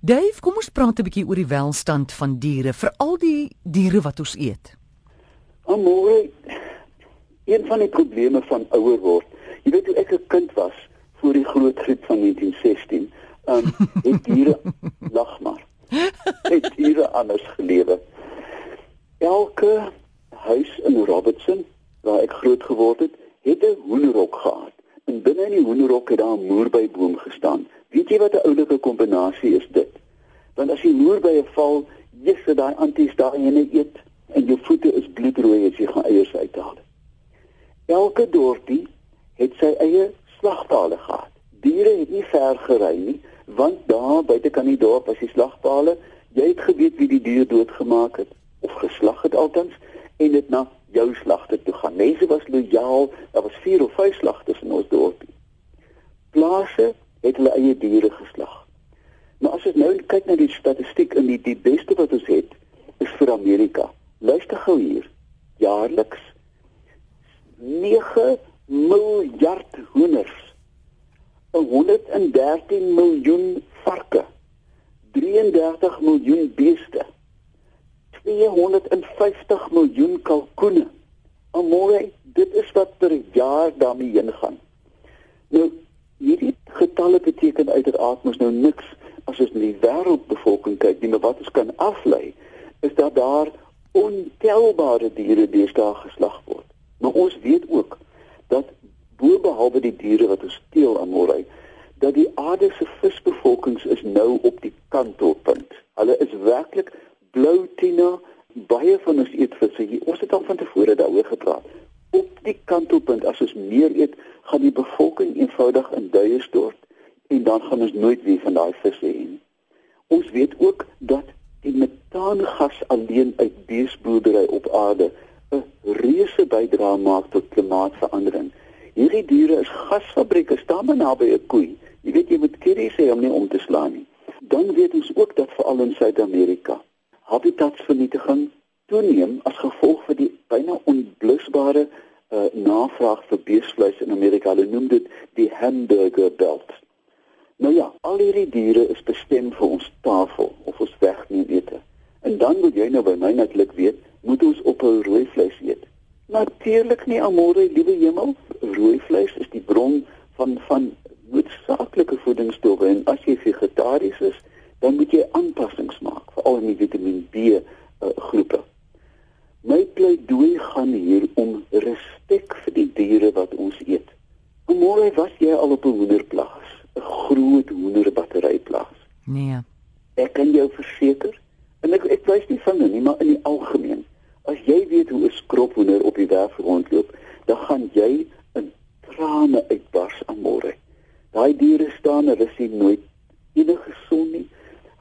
Dave, kom ons praat 'n bietjie oor die welstand van diere, veral die diere wat ons eet. Amore, een van die probleme van ouer word. Jy weet hoe ek 'n kind was voor die groot griep van 1916, um, het diere lag maar. Het diere anders gelewe. Elke huis in Robertson waar ek groot geword het, het 'n hoenderhok gehad. En binne in die hoenderhok het daar 'n moerbyboom gestaan. Weet jy wat 'n oulike kombinasie is dit? Want as jy moerbye val, jy's vir daai anties daar en jy eet en jou voete is bloedrooi as jy gaan eiers uithaal. Elke dorpie het sy eie slagpale gehad. Diere het nie ver gery nie, want daar buite kan die dorp as die slagpale, jy het geweet wie die dier doodgemaak het of geslag het altens en dit na jou slagte toe gaan. Mense was lojaal, daar was 4 of 5 slagters in ons dorpie. Plase het hulle eie diere geslag. Maar as ons nou kyk na die statistiek in die die beste wat ons het is vir Amerika. Luister gou hier. Jaarliks 9 miljard hoenders. 113 miljoen varke. 33 miljoen beeste. 250 miljoen kalkoene. Almoere, dit is wat per jaar daarmee heen gaan. Nou, hierdie getalle beteken uiteraard mos nou niks as ons na die wêreldbevolking kyk nie, maar wat ons kan aflei is dat daar ontelbare diere deesdae geslag word. Maar ons weet ook dat bo behalwe die diere wat ons steel aan môre dat die aarde se visbevolkings is nou op die kantelpunt. Hulle is werklik blou tina baie van ons eet vis. Ons het al van tevore daaroor gepraat. Op die kantelpunt as ons meer eet, gaan die bevolking eenvoudig in duie stort en dan gaan ons nooit weer van daai vis hê nie. Ons weet ook dat die metaangas alleen uit beesboerdery op aarde 'n reuse bydrae maak tot klimaatsverandering. Hierdie diere is gasfabrieke, staan naby 'n koei. Jy weet jy moet keer sê om nie om te slaan nie. Dan weet ons ook dat veral in Suid-Amerika habitatsvernietiging toeneem as gevolg van die byna onblusbare uh, navraag vir beesvleis in Amerika. Hulle noem dit die hamburger belt. Nou ja, al hierdie diere is bestem vir ons tafel of ons wegneem ete. En dan moet jy nou by my netlik weet, moet ons op 'n rooi vleis eet. Natuurlik nie amore, liewe hemel, rooi vleis is die bron van van noodsaaklike voedingsstowwe en as jy vegetaries is, dan moet jy aanpassings maak vir al die Vitamiin B uh, groepe. My pleidooi gaan hier om respek vir die diere wat ons eet. Môre was jy al op 'n hoenderplaas, 'n groot hoenderbatteryplaas. Nee. Ek kan jou verseker en ek ek wys nie van nie, maar in die algemeen, as jy weet hoe 'n skrophoender op die werf rondloop, dan gaan jy in trane uitbars aan môre. Daai diere staan, hulle sien nooit enige son nie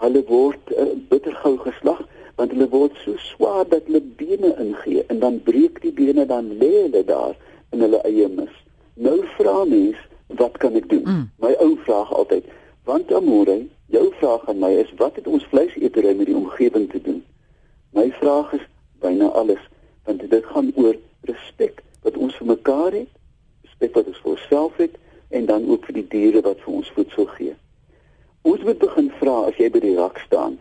hulle word uh, bittergou geslag want hulle word so swaar dat hulle bene ingee en dan breek die bene dan lê hulle daar in hulle eie mis. Nou vra mens, wat kan ek doen? Mm. My ou vraag altyd, want amore, jou vraag aan my is wat het ons vleisetery met die omgewing te doen? My vraag is byna alles want dit gaan oor respek wat ons vir mekaar het, respek wat ons vir onsself het en dan ook vir die diere wat vir ons voedsel gee. Ons moet begin vra as jy by die rak staan,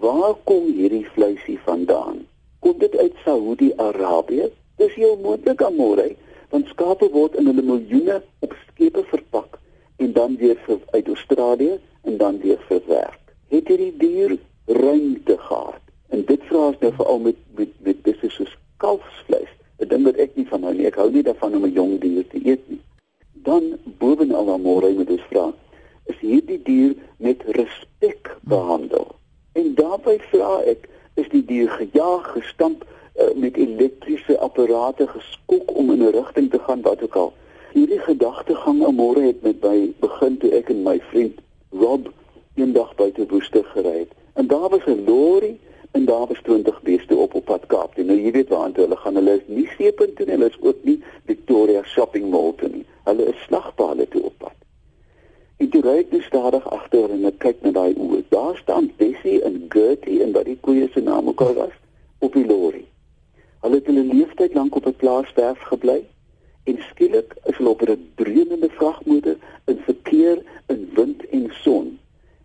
waar kom hierdie vleisie vandaan? Kom dit uit Saudi-Arabië? Dis jou moontlik amore, want skape word in hulle miljoene op skepe verpak en dan weer vir uit Australië en dan weer verwerk. Het hierdie dier ruimte gehad? En dit vra ons nou veral met met met dis soos kalfsvleis. 'n Ding wat ek nie van hou nie. Ek hou nie daarvan om 'n jong dier te eet nie. Dan bovenal amore moet ons vra is hierdie dier met respek behandel. En daarbey vra ek, is die dier gejaag, gestamp uh, met elektriese apparate geskok om in 'n rigting te gaan wat ook al. Hierdie gedagtegang môre het met my begin toe ek en my vriend Rob eendag buite Woester gery het. En daar was 'n lorry en daar was 20 beeste op op pad Kaap. En nou jy weet waar hulle gaan. Hulle is nie seepunt toe nie, hulle is ook nie Victoria Shopping Mall toe nie. Hulle is slagpale toe op pad. En toe ry ek nou stadig agter en ek kyk na daai oë. Daar staan Bessie en Gertie en wat die koeie se naam ook al was op die lorry. Hulle het hulle leeftyd lank op 'n plaaswerf gebly en skielik hulle op 'n dreunende vragmotor in verkeer in wind en son.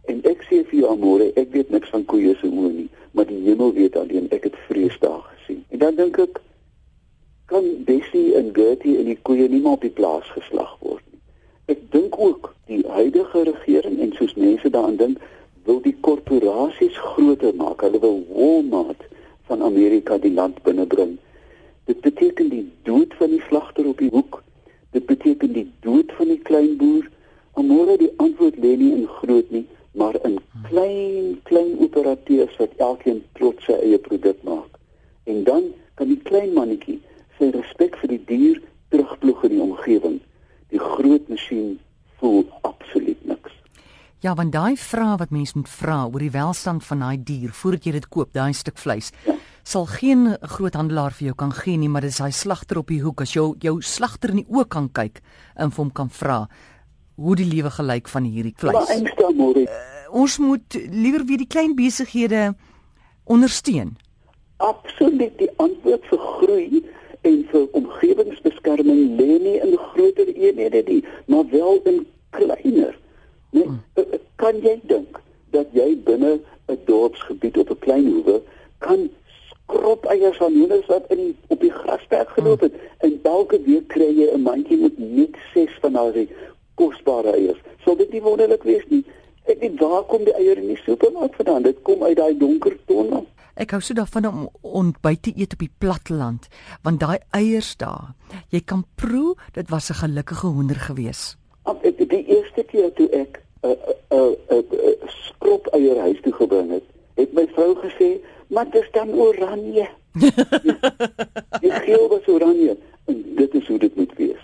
En ek sê vir jou amore, ek weet niks van koeie se oë nie, maar die hemel weet alleen. Ek het vrees daar gesien. En dan dink ek kan Bessie en Gertie en die koeie nie maar op die plaas geslag word nie. Ek dink ook die huidige regering en soos mense daaraan dink, wil die korporasies groter maak. Hulle wil Walmart van Amerika die land binnebring. Dit beteken die dood van die slagter op die hoek. Dit beteken die dood van die klein boer. Amore die antwoord lê nie in groot nie, maar in klein klein operateurs wat elkeen trots sy eie produk maak. En dan kan die klein mannetjie sy respek vir die dier terugploeg in die omgewing. Die groot masjien voel absoluut niks. Ja, want daai vrae wat mense moet vra oor die welstand van daai dier voordat jy dit koop, daai stuk vleis. Ja sal geen groothandelaar vir jou kan gee nie, maar dis hy slagter op die hoek as jou jou slagter in die oë kan kyk en vir hom kan vra hoe die lewe gelyk van hierdie vleis. Uh, ons moet liewer weer die klein besighede ondersteun. Absoluut, die antwoord vir groei en vir omgewingsbeskerming lê nie in groter eenhede nie, maar wel in kleiner. Nee, hmm. kan jy dink dat jy binne 'n dorpsgebied op 'n klein hoewe kan krop eiers van hoenders wat in die, op die grasperk geloop het hmm. en elke week kry jy 'n mandjie met net 6 van daai kosbare eiers. Sou dit nie wonderlik wees nie? Ek weet waar kom die eiers in die supermark vandaan? Dit kom uit daai donker tonne. Ek hou so daarvan om ontbyt te eet op die platteland, want daai eiers daar, jy kan proe, dit was 'n gelukkige hoender gewees. Ek die eerste keer toe ek 'n uh, 'n uh, uh, uh, uh, skrop eier huis toe gebring het, het my vrou gesê maar dit is dan oranje. die geel was oranje en dit is hoe dit moet wees.